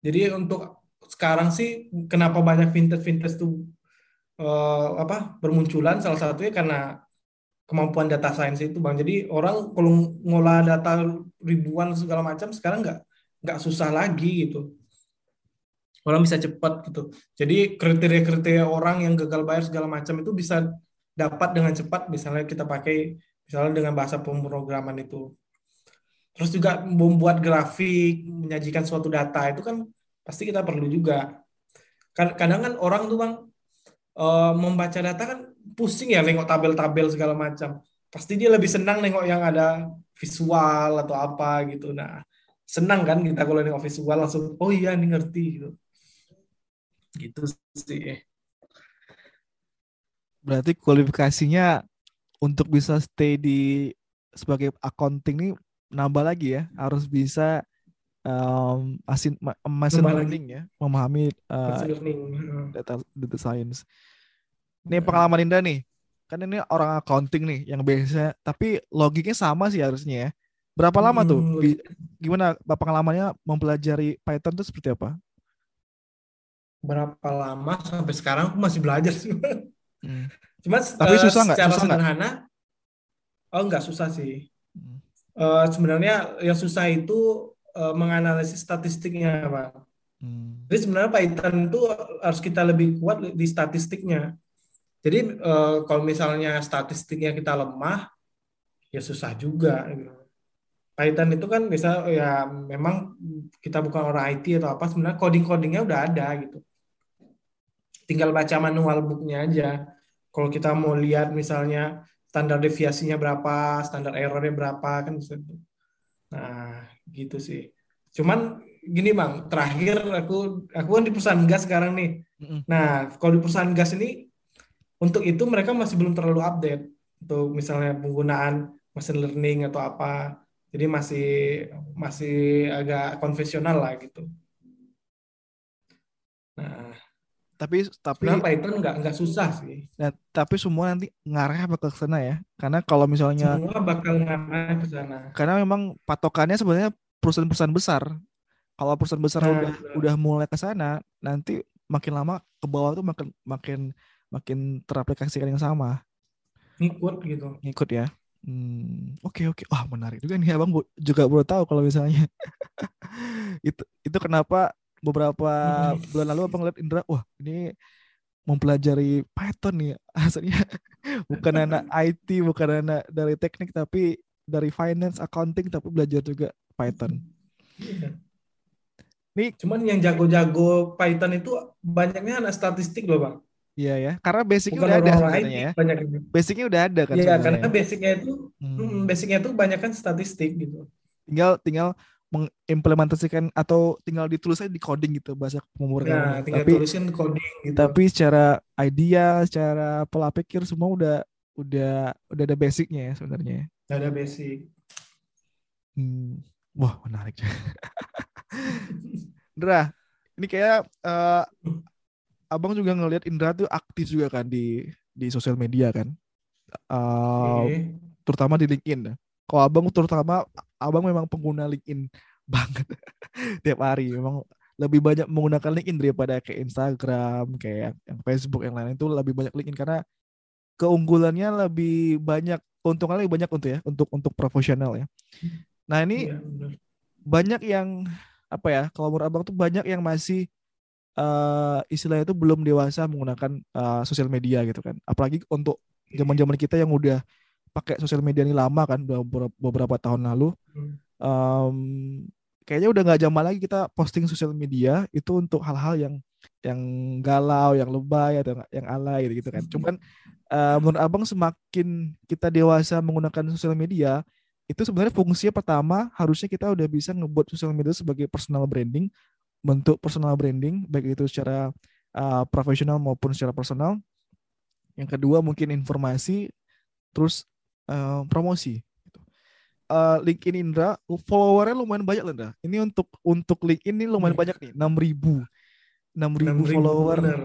Jadi untuk sekarang sih kenapa banyak vintage-vintage tuh eh, apa bermunculan salah satunya karena kemampuan data science itu bang. Jadi orang kalau ngolah data ribuan segala macam sekarang nggak nggak susah lagi gitu. Orang bisa cepat gitu. Jadi kriteria-kriteria orang yang gagal bayar segala macam itu bisa dapat dengan cepat misalnya kita pakai misalnya dengan bahasa pemrograman itu. Terus juga membuat grafik, menyajikan suatu data itu kan pasti kita perlu juga. Kan- Kadang kan orang tuh bang eh, membaca data kan pusing ya nengok tabel-tabel segala macam. Pasti dia lebih senang nengok yang ada visual atau apa gitu. Nah, senang kan kita kalau nengok visual langsung, oh iya ini ngerti gitu. Gitu sih. Berarti kualifikasinya untuk bisa stay di sebagai accounting ini nambah lagi ya, harus bisa um, asin, ma- machine Nambah lagi. learning ya, memahami uh, learning. Hmm. data data science. Nih pengalaman Indah nih. Kan ini orang accounting nih yang biasa, tapi logiknya sama sih harusnya ya. Berapa lama tuh? Hmm, Gimana Bapak pengalamannya mempelajari Python tuh seperti apa? berapa lama sampai sekarang aku masih belajar sih. Hmm. *laughs* Cuma Tapi eh, susah nggak? secara Susah sederhana, oh nggak susah sih. Hmm. Eh, sebenarnya yang susah itu eh, menganalisis statistiknya, Pak. Hmm. Jadi sebenarnya Python itu harus kita lebih kuat di statistiknya. Jadi eh, kalau misalnya statistiknya kita lemah, ya susah juga. gitu. Python itu kan bisa ya memang kita bukan orang IT atau apa, sebenarnya coding-codingnya udah ada gitu. Tinggal baca manual booknya aja. Kalau kita mau lihat misalnya standar deviasinya berapa, standar errornya berapa kan bisa. Nah, gitu sih. Cuman gini Bang, terakhir aku aku kan di perusahaan gas sekarang nih. Nah, kalau di perusahaan gas ini untuk itu mereka masih belum terlalu update untuk misalnya penggunaan machine learning atau apa. Jadi masih masih agak konvensional lah gitu. Nah, Tapi tapi sebenarnya Python nggak nggak susah sih. nah, tapi semua nanti ngarah bakal ke sana ya. Karena kalau misalnya Semua bakal ngarah ke sana. karena memang patokannya sebenarnya perusahaan-perusahaan besar. Kalau perusahaan besar Nah, udah benar. udah mulai ke sana, nanti makin lama ke bawah tuh makin makin makin teraplikasikan yang sama. Ngikut gitu. Ngikut ya. Hmm, oke oke. Wah, menarik juga nih Abang juga baru tahu kalau misalnya *laughs* itu itu kenapa beberapa *laughs* bulan lalu Abang lihat Indra, wah, ini mempelajari Python nih. *laughs* Aslinya bukan anak IT, bukan anak dari teknik tapi dari finance, accounting tapi belajar juga Python. Iya. Nih Cuman yang jago-jago Python itu banyaknya anak statistik loh, Bang. Iya ya, karena basicnya Bukan udah ada sebenarnya ya. banyaknya. Basicnya udah ada kan Iya, karena basicnya itu Hmm. hmm, basicnya itu banyak kan statistik gitu. Tinggal tinggal mengimplementasikan atau tinggal ditulis aja di coding gitu bahasa. Nah, tinggal Tapi tulisin coding gitu. tapi secara idea, secara pola pikir semua udah udah udah ada basicnya ya sebenarnya. Nggak ada basic. Hmm. Wah menarik. *laughs* Indra, ini kayak eh, abang juga ngelihat Indra tuh aktif juga kan di di sosial media kan, Eh, Oke. terutama di LinkedIn. Kalau abang terutama abang memang pengguna LinkedIn *laughs* banget tiap hari. Memang lebih banyak menggunakan LinkedIn daripada kayak Instagram, kayak yang Facebook yang lain itu lebih banyak LinkedIn karena keunggulannya lebih banyak, keuntungannya lebih banyak untuk ya untuk untuk profesional ya. Nah ini Iya, benar. banyak yang apa ya kalau menurut abang tuh banyak yang masih eh istilahnya itu belum dewasa menggunakan eh, sosial media gitu kan apalagi untuk zaman-zaman kita yang udah pakai sosial media ini lama kan udah beberapa, beberapa tahun lalu. Hmm. Em, kayaknya udah nggak zaman lagi kita posting sosial media itu untuk hal-hal yang yang galau yang lebay atau yang alay gitu kan. Cuman eh, menurut abang semakin kita dewasa menggunakan sosial media itu sebenarnya fungsinya pertama harusnya kita udah bisa ngebuat sosial media sebagai personal branding bentuk personal branding baik itu secara uh, profesional maupun secara personal. Yang kedua mungkin informasi terus uh, promosi gitu. Uh, LinkedIn Indra followernya lumayan banyak Indra ini untuk untuk LinkedIn ini lumayan Iya. banyak nih 6000 6000 6.000 follower benar.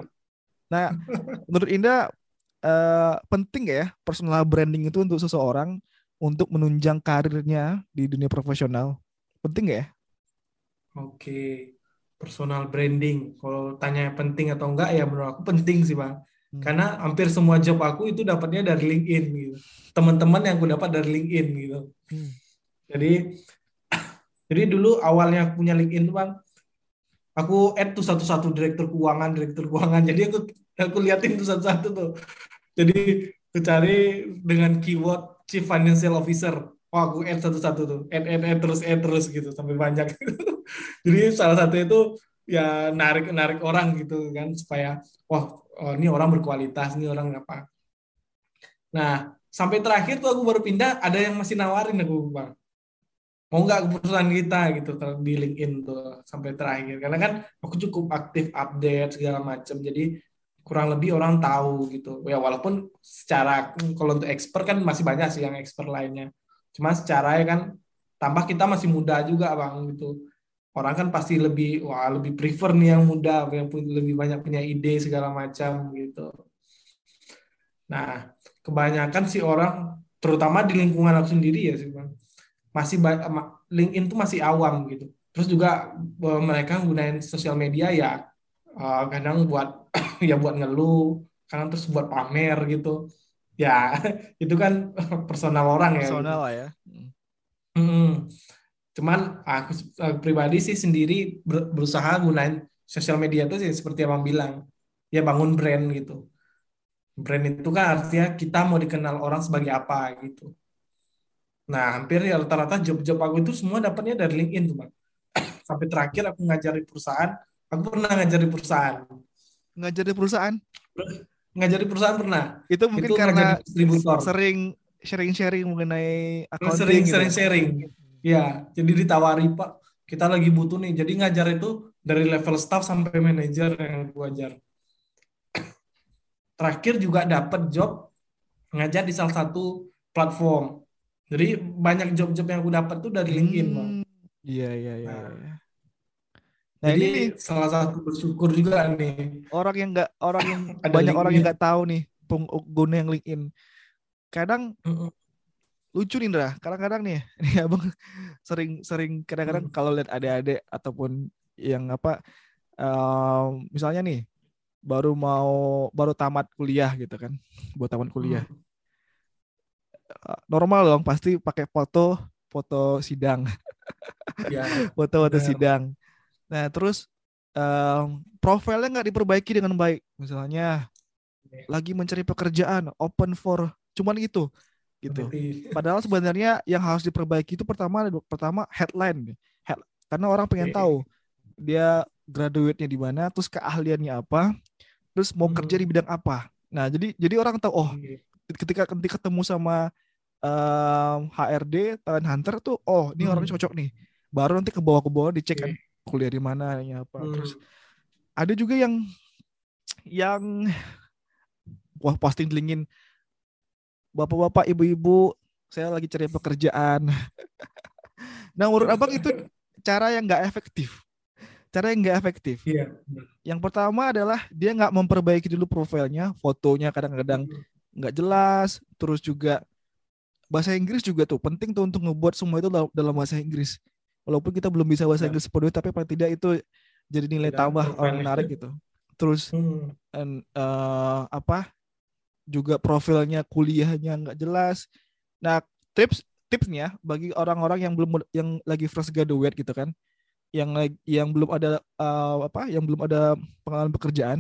Nah, *laughs* menurut Indah eh, penting ya personal branding itu untuk seseorang untuk menunjang karirnya di dunia profesional? Penting nggak ya? Oke. Personal branding. Kalau tanya penting atau enggak ya menurut aku penting sih, Bang. Hmm. Karena hampir semua job aku itu dapatnya dari LinkedIn gitu. Teman-teman yang aku dapat dari LinkedIn gitu. Hmm. Jadi *coughs* jadi dulu awalnya aku punya LinkedIn tuh, Bang, aku add tuh satu-satu direktur keuangan, direktur keuangan. Jadi aku aku liatin tuh satu-satu tuh. Jadi aku cari dengan keyword Chief Financial Officer. Oh, aku add satu-satu tuh. Add, add, add terus, add terus gitu sampai banyak. *laughs* Jadi salah satu itu ya narik narik orang gitu kan supaya wah oh, ini orang berkualitas, ini orang apa. Nah, sampai terakhir tuh aku baru pindah ada yang masih nawarin aku, Bang mau nggak ke perusahaan kita? Gitu di LinkedIn tuh sampai terakhir. Karena kan aku cukup aktif update segala macam jadi kurang lebih orang tahu gitu. Ya walaupun secara kalau untuk expert kan masih banyak sih yang expert lainnya. Cuma secara ya kan tambah kita masih muda juga bang gitu. Orang kan pasti lebih wah lebih prefer nih yang muda yang lebih banyak punya ide segala macam gitu. Nah, kebanyakan sih orang, terutama di lingkungan aku sendiri ya sih bang, masih LinkedIn tuh masih awam gitu. Terus juga eh, mereka gunain sosial media ya uh, kadang buat *coughs* ya buat ngeluh, kadang terus buat pamer gitu. Ya *laughs* itu kan *laughs* personal orang ya. Personal gitu. ya. Hmm. Cuman aku pribadi sih sendiri berusaha gunain sosial media itu sih seperti abang bilang, ya bangun brand gitu. Brand itu kan artinya kita mau dikenal orang sebagai apa gitu. Nah, hampir ya rata-rata job-job aku itu semua dapatnya dari LinkedIn Bang. *coughs* Sampai terakhir aku ngajar di perusahaan, aku pernah ngajar di perusahaan. Ngajar di perusahaan? Ngajar di perusahaan pernah. Itu mungkin itu karena sering sharing-sharing mengenai accounting. Sering gitu. sering sharing. Ya, jadi ditawari Pak, kita lagi butuh nih. Jadi ngajar itu dari level staff sampai manajer yang gue ajar. Terakhir juga dapat job ngajar di salah satu platform. Jadi banyak job-job yang aku dapat tuh dari LinkedIn, Bang. Hmm, iya, iya, iya. Nah, iya. nah jadi ini salah satu bersyukur juga nih. Orang yang nggak orang yang *laughs* banyak orang yang nggak tahu nih pengguna yang LinkedIn. Kadang uh -uh lucu nih Indra kadang-kadang nih *laughs* ini abang sering sering kadang-kadang hmm. kalau lihat adik-adik ataupun yang apa um, misalnya nih baru mau baru tamat kuliah gitu kan buat tamat kuliah. Hmm. Eh, normal dong pasti pakai foto foto sidang. Ya, *laughs* foto-foto sidang. Nah terus um, profilnya nggak diperbaiki dengan baik. Misalnya ya. lagi mencari pekerjaan open for cuman itu gitu. Padahal sebenarnya yang harus diperbaiki itu pertama pertama headline, Head, karena orang pengen tahu dia graduate-nya di mana, terus keahliannya apa, terus mau hmm. kerja di bidang apa. Nah, jadi jadi orang tahu oh ketika ketika ketemu sama um, HRD talent hunter tuh oh ini hmm. orangnya cocok nih. Baru nanti ke bawah ke bawah dicek kan kuliah di mana ya apa. Hmm. Terus ada juga yang yang wah posting lingin bapak-bapak, ibu-ibu, saya lagi cari pekerjaan. *laughs* nah, menurut abang itu cara yang nggak efektif. Cara yang nggak efektif. Iya. Yang pertama adalah dia nggak memperbaiki dulu profilnya, fotonya kadang-kadang nggak jelas, terus juga bahasa Inggris juga tuh penting tuh untuk ngebuat semua itu dalam bahasa Inggris. Walaupun kita belum bisa bahasa iya. Inggris sepenuhnya, tapi paling tidak itu jadi nilai tambah orang menarik gitu. Terus hmm. and, uh, apa juga profilnya kuliahnya nggak jelas. Nah, tips tipsnya bagi orang-orang yang belum yang lagi fresh graduate gitu kan, yang yang belum ada uh, apa, yang belum ada pengalaman pekerjaan,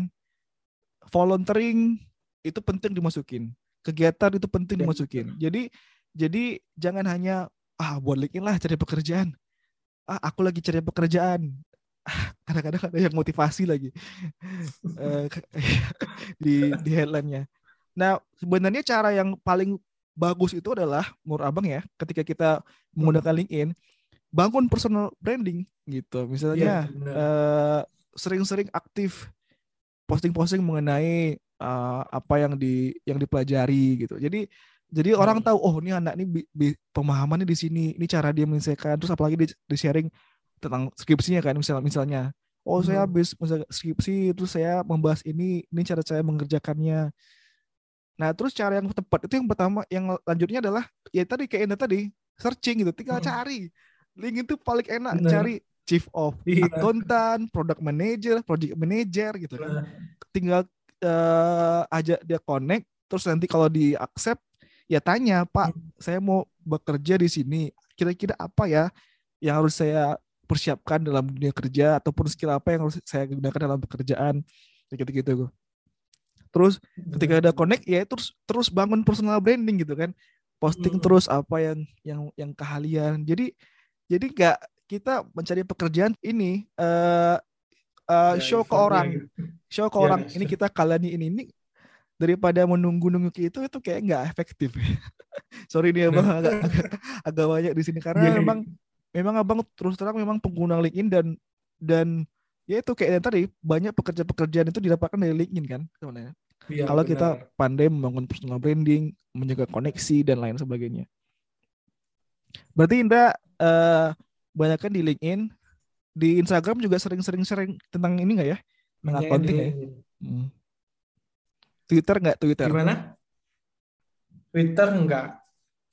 volunteering itu penting dimasukin. Kegiatan itu penting dimasukin. Jadi jadi jangan hanya ah buat LinkedIn lah cari pekerjaan. Ah aku lagi cari pekerjaan. Ah, kadang-kadang ada yang motivasi lagi *laughs* uh, *laughs* di di headline-nya. Nah, sebenarnya cara yang paling bagus itu adalah menurut Abang ya, ketika kita menggunakan. LinkedIn, bangun personal branding gitu. Misalnya ya, uh, sering-sering aktif posting-posting mengenai uh, apa yang di yang dipelajari gitu. Jadi jadi hmm. orang tahu oh ini anak ini bi, bi, pemahamannya di sini, ini cara dia menyelesaikan. Terus apalagi di, di sharing tentang skripsinya kan misalnya misalnya oh hmm. saya habis skripsi terus saya membahas ini, ini cara saya mengerjakannya. Nah, terus cara yang tepat itu yang pertama, yang lanjutnya adalah ya tadi kayak Enda tadi, searching gitu, tinggal hmm. cari. Link itu paling enak Bener. cari chief of iya. accountant, product manager, project manager gitu kan. Tinggal uh, aja dia connect, terus nanti kalau di accept ya tanya, "Pak, hmm. saya mau bekerja di sini. Kira-kira apa ya yang harus saya persiapkan dalam dunia kerja ataupun skill apa yang harus saya gunakan dalam pekerjaan?" Gitu-gitu terus ketika ada connect ya terus terus bangun personal branding gitu kan posting hmm. terus apa yang yang yang keahlian jadi jadi nggak kita mencari pekerjaan ini uh, uh, ya, show ke orang. Show ke ya, orang. ini kita kalian ini. Ini daripada menunggu-nunggu itu itu kayak nggak efektif. *laughs* Sorry nih abang agak, agak, agak banyak di sini. Karena yeah. memang memang abang terus terang memang pengguna LinkedIn dan dan ya itu kayak tadi banyak pekerjaan-pekerjaan itu didapatkan dari LinkedIn kan sebenarnya. Ya, kalau benar. kita pandai membangun personal branding, menjaga koneksi dan lain sebagainya. Berarti Indra uh, banyak kan di LinkedIn, di Instagram juga sering-sering sering tentang ini nggak ya? Tentang ya, ya? Hmm. Twitter nggak Twitter? Gimana? Twitter enggak.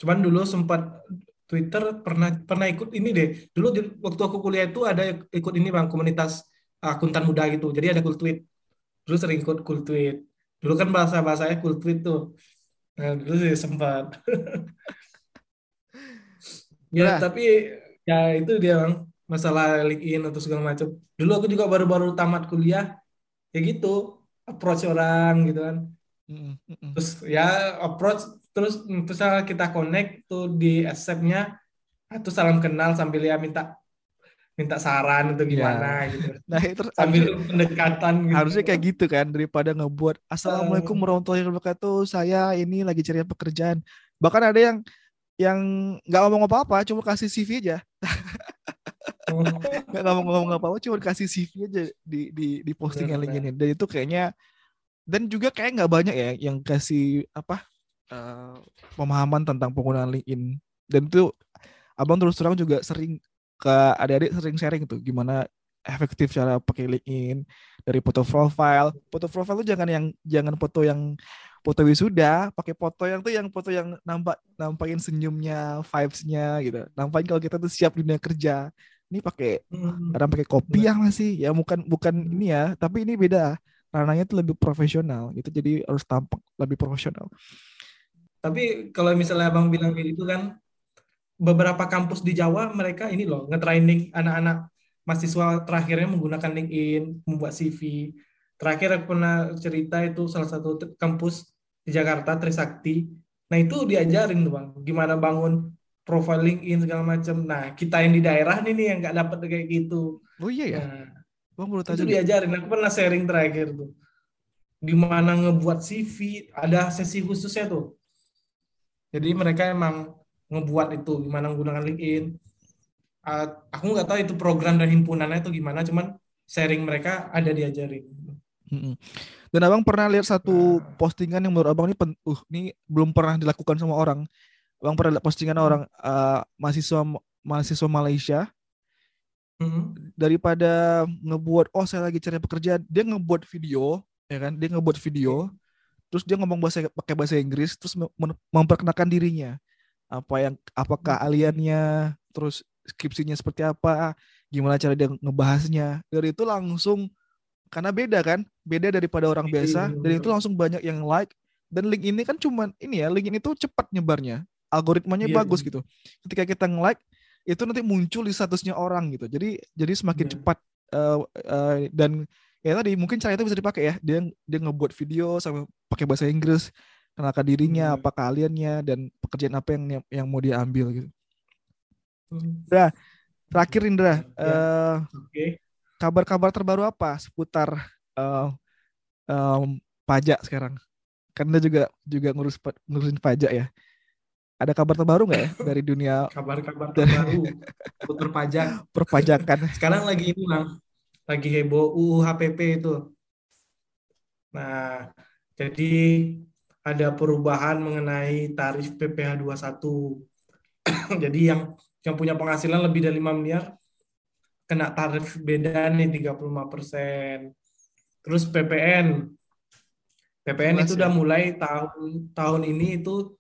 Cuman dulu sempat Twitter pernah pernah ikut ini deh. Dulu di, waktu aku kuliah itu ada ikut ini bang komunitas akuntan muda gitu. Jadi ada cool tweet. Dulu sering ikut cool tweet. Dulu kan bahasa bahasanya cool tweet tuh. Nah dulu sih sempat. *laughs* ya nah. tapi ya itu dia bang masalah LinkedIn atau segala macam. Dulu aku juga baru-baru tamat kuliah, ya gitu approach orang gitu kan. Mm -mm. Terus ya approach terus misalnya kita connect tuh di accept-nya atau salam kenal sambil ya minta minta saran atau gimana ya. gitu. *laughs* Nah, itu sambil harusnya, pendekatan gitu. Harusnya kayak gitu kan daripada ngebuat assalamualaikum warahmatullahi wabarakatuh. Saya ini lagi cari pekerjaan. Bahkan ada yang yang nggak ngomong apa-apa, cuma kasih CV aja. Oh. *laughs* nggak ngomong-ngomong apa-apa, cuma kasih CV aja di di di postingan LinkedIn. Dan itu kayaknya dan juga kayak nggak banyak ya yang kasih apa uh, pemahaman tentang penggunaan LinkedIn dan itu abang terus terang juga sering ke adik-adik sering sharing itu gimana efektif cara pakai LinkedIn dari foto profile foto profile itu jangan yang jangan foto yang foto wisuda pakai foto yang tuh yang foto yang nampak nampakin senyumnya vibesnya gitu. Nampakin kalau kita tuh siap dunia kerja. Ini pakai hmm. kadang pakai kopi yang masih ya bukan bukan ini ya tapi ini beda. Ranahnya tuh lebih profesional gitu jadi harus tampak lebih profesional. Tapi kalau misalnya abang bilang gitu kan, beberapa kampus di Jawa mereka ini loh nge-training anak-anak mahasiswa terakhirnya menggunakan LinkedIn, membuat CV. Terakhir aku pernah cerita itu salah satu kampus di Jakarta Trisakti. Nah itu diajarin tuh bang, gimana bangun profile LinkedIn segala macam. Nah kita yang di daerah nih nih yang nggak dapat kayak gitu. Oh iya ya. Nah, bang perlu itu diajarin. Aku pernah sharing terakhir tuh. Gimana ngebuat CV, ada sesi khususnya tuh jadi mereka emang ngebuat itu gimana menggunakan LinkedIn. Uh, aku nggak tahu itu program dan himpunannya itu gimana, cuman sharing mereka ada diajarin. Dan abang pernah lihat satu nah. postingan yang menurut abang ini, uh, ini belum pernah dilakukan sama orang. Abang pernah lihat postingan hmm. orang uh, mahasiswa mahasiswa Malaysia hmm. daripada ngebuat oh saya lagi cari pekerjaan, dia ngebuat video, ya kan? Dia ngebuat video, terus dia ngomong bahasa pakai bahasa Inggris terus memperkenalkan dirinya apa yang apakah hmm. aliannya terus skripsinya seperti apa gimana cara dia ngebahasnya dari itu langsung karena beda kan beda daripada orang iya, biasa dan itu langsung banyak yang like dan link ini kan cuman ini ya link ini tuh cepat nyebarnya algoritmanya yeah, bagus yeah. gitu ketika kita nge-like itu nanti muncul di statusnya orang gitu jadi jadi semakin yeah. cepat uh, uh, dan ya tadi mungkin cara itu bisa dipakai ya dia dia ngebuat video sama pakai bahasa Inggris kenalkan dirinya hmm. apa kaliannya dan pekerjaan apa yang yang mau dia ambil gitu. Indra terakhir Indra ya. uh, okay. Kabar-kabar terbaru apa seputar uh, um, pajak sekarang? Karena juga juga ngurus ngurusin pajak ya. Ada kabar terbaru nggak ya *laughs* dari dunia kabar-kabar terbaru *laughs* seputar pajak. perpajakan? *laughs* Sekarang lagi ini bang. Lagi heboh UU HPP itu. Nah, jadi ada perubahan mengenai tarif PPh 21. *clears throat* jadi yang yang punya penghasilan lebih dari 5 miliar kena tarif beda nih 35 persen. Terus PPN, PPN itu udah ya? mulai tahun tahun ini itu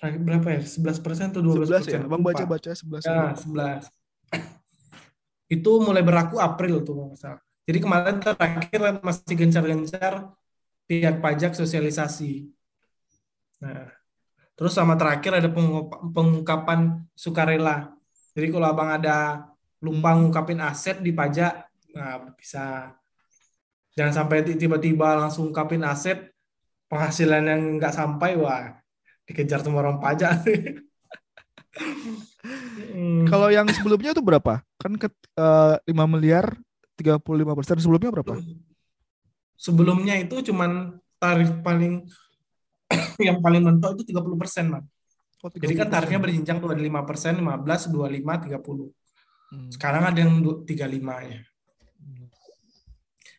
berapa ya? 11 persen atau 12 persen? Ya? Bang baca-baca 11. Ya, 11 *coughs* itu mulai berlaku April tuh masalah. Jadi kemarin terakhir masih gencar-gencar pihak pajak sosialisasi. Nah, terus sama terakhir ada pengungkapan sukarela. Jadi kalau abang ada lupa hmm. ngungkapin aset di pajak, nah bisa. Jangan sampai tiba-tiba langsung ungkapin aset penghasilan yang nggak sampai, wah dikejar sama orang pajak. *laughs* Hmm. Kalau yang sebelumnya itu berapa? Kan ke uh, 5 miliar 35 persen. Sebelumnya berapa? Sebelumnya itu cuman tarif paling *coughs* yang paling mentok itu 30 persen. Oh, Jadi kan tarifnya berjenjang tuh ada 5 persen, 15, 25, 30. Sekarang ada yang 35 ya.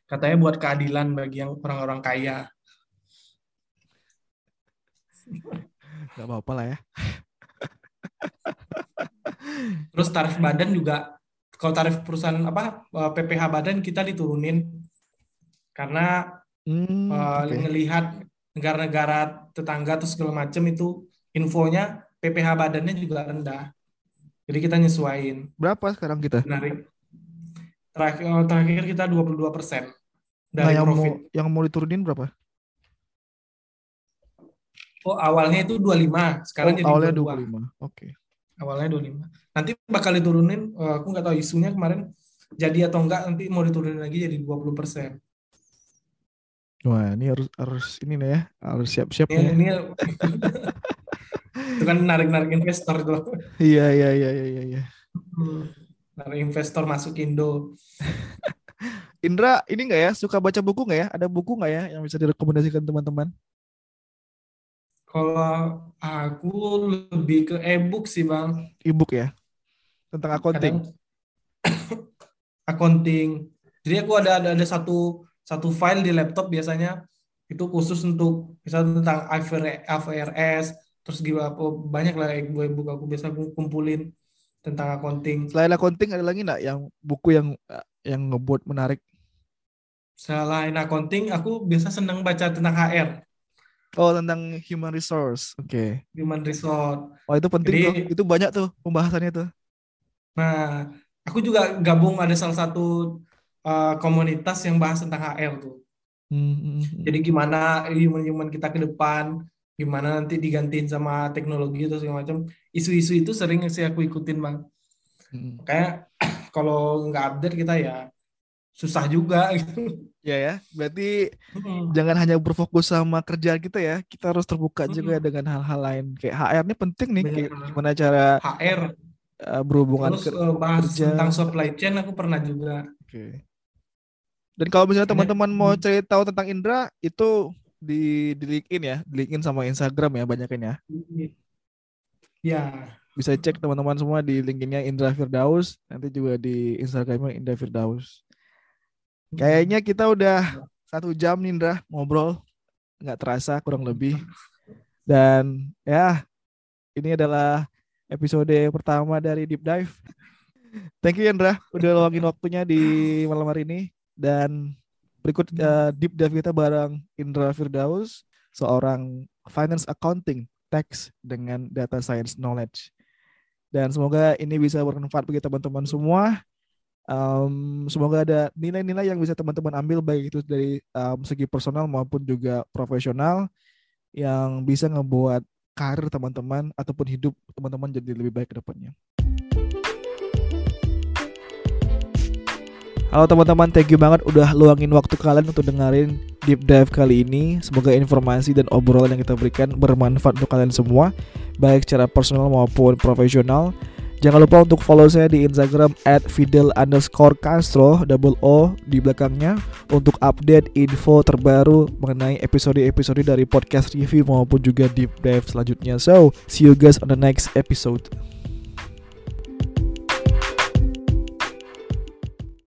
Katanya buat keadilan bagi yang orang-orang kaya. *laughs* Gak apa-apa lah ya. *laughs* Terus tarif badan juga kalau tarif perusahaan apa PPh badan kita diturunin karena hmm, uh, okay. ngelihat negara-negara tetangga atau segala macam itu infonya PPH badannya juga rendah. Jadi kita nyesuaiin. Berapa sekarang kita? Menarik. Terakhir, oh, terakhir kita 22 persen Nah, dari yang profit. mau yang mau diturunin berapa? Oh, awalnya itu 25, sekarang oh, jadi awalnya 22. 25. Oke. Awalnya 25. Nanti bakal diturunin, eh, aku nggak tahu isunya kemarin jadi atau enggak, nanti mau diturunin lagi jadi 20 persen. Wah, ini harus harus ini nih ya, harus siap-siap Ini, nih. *laughs* ini itu kan narik-narik investor tuh. Iya, iya, iya, iya, iya, iya. Narik investor masuk Indo. Indra, ini nggak ya suka baca buku nggak ya? Ada buku nggak ya yang bisa direkomendasikan teman-teman? Kalau aku lebih ke e-book sih, Bang. E-book ya tentang accounting. Kadang *coughs* accounting. Jadi aku ada ada, ada satu satu file di laptop biasanya itu khusus untuk misalnya tentang IFRS, terus gimana banyak lah e-book aku biasa aku kumpulin tentang accounting. Selain accounting ada lagi nggak yang buku yang yang ngebuat menarik? Selain accounting, aku biasa senang baca tentang HR, Oh, tentang human resource. Oke. human resource. Oh, itu penting Jadi- tuh. Itu banyak tuh pembahasannya tuh. Nah, aku juga gabung ada salah satu uh, komunitas yang bahas tentang HR tuh. Hmm, hmm, hmm. Jadi gimana human-human kita ke depan, gimana nanti digantiin sama teknologi atau segala macam. Isu-isu itu sering sih aku ikutin, Bang. Hmm. Kayak *clears throat* kalau nggak update kita ya susah juga gitu. Ya ya, berarti Hmm. jangan hanya berfokus sama kerjaan kita ya, kita harus terbuka juga Mm-mm. dengan hal-hal lain. Kayak HR ini penting nih, kayak gimana cara HR, uh, berhubungan terus uh, bahas kerja. tentang supply chain aku pernah juga. Oke. Dan kalau misalnya teman-teman mau Hmm. cari tahu tentang Indra, itu di di LinkedIn ya, di LinkedIn sama Instagram ya banyakin ya. Ya, Bisa cek teman-teman semua di LinkedIn-nya Indra Firdaus, nanti juga di Instagramnya Indra Firdaus. Kayaknya kita udah satu jam nih Indra ngobrol, nggak terasa kurang lebih. Dan ya, ini adalah episode pertama dari Deep Dive. Thank you Indra, udah luangin waktunya di malam hari ini. Dan berikut eh, Deep Dive kita bareng Indra Firdaus, seorang finance accounting tax dengan data science knowledge. Dan semoga ini bisa bermanfaat bagi teman-teman semua. Um, semoga ada nilai-nilai yang bisa teman-teman ambil baik itu dari um, segi personal maupun juga profesional yang bisa ngebuat karir teman-teman ataupun hidup teman-teman jadi lebih baik ke depannya. Halo teman-teman, thank you banget udah luangin waktu kalian untuk dengerin deep dive kali ini. Semoga informasi dan obrolan yang kita berikan bermanfaat untuk kalian semua, baik secara personal maupun profesional. Jangan lupa untuk follow saya di Instagram at Fidel underscore Castro double O di belakangnya untuk update info terbaru mengenai episode-episode dari podcast review maupun juga deep dive selanjutnya. So, see you guys on the next episode.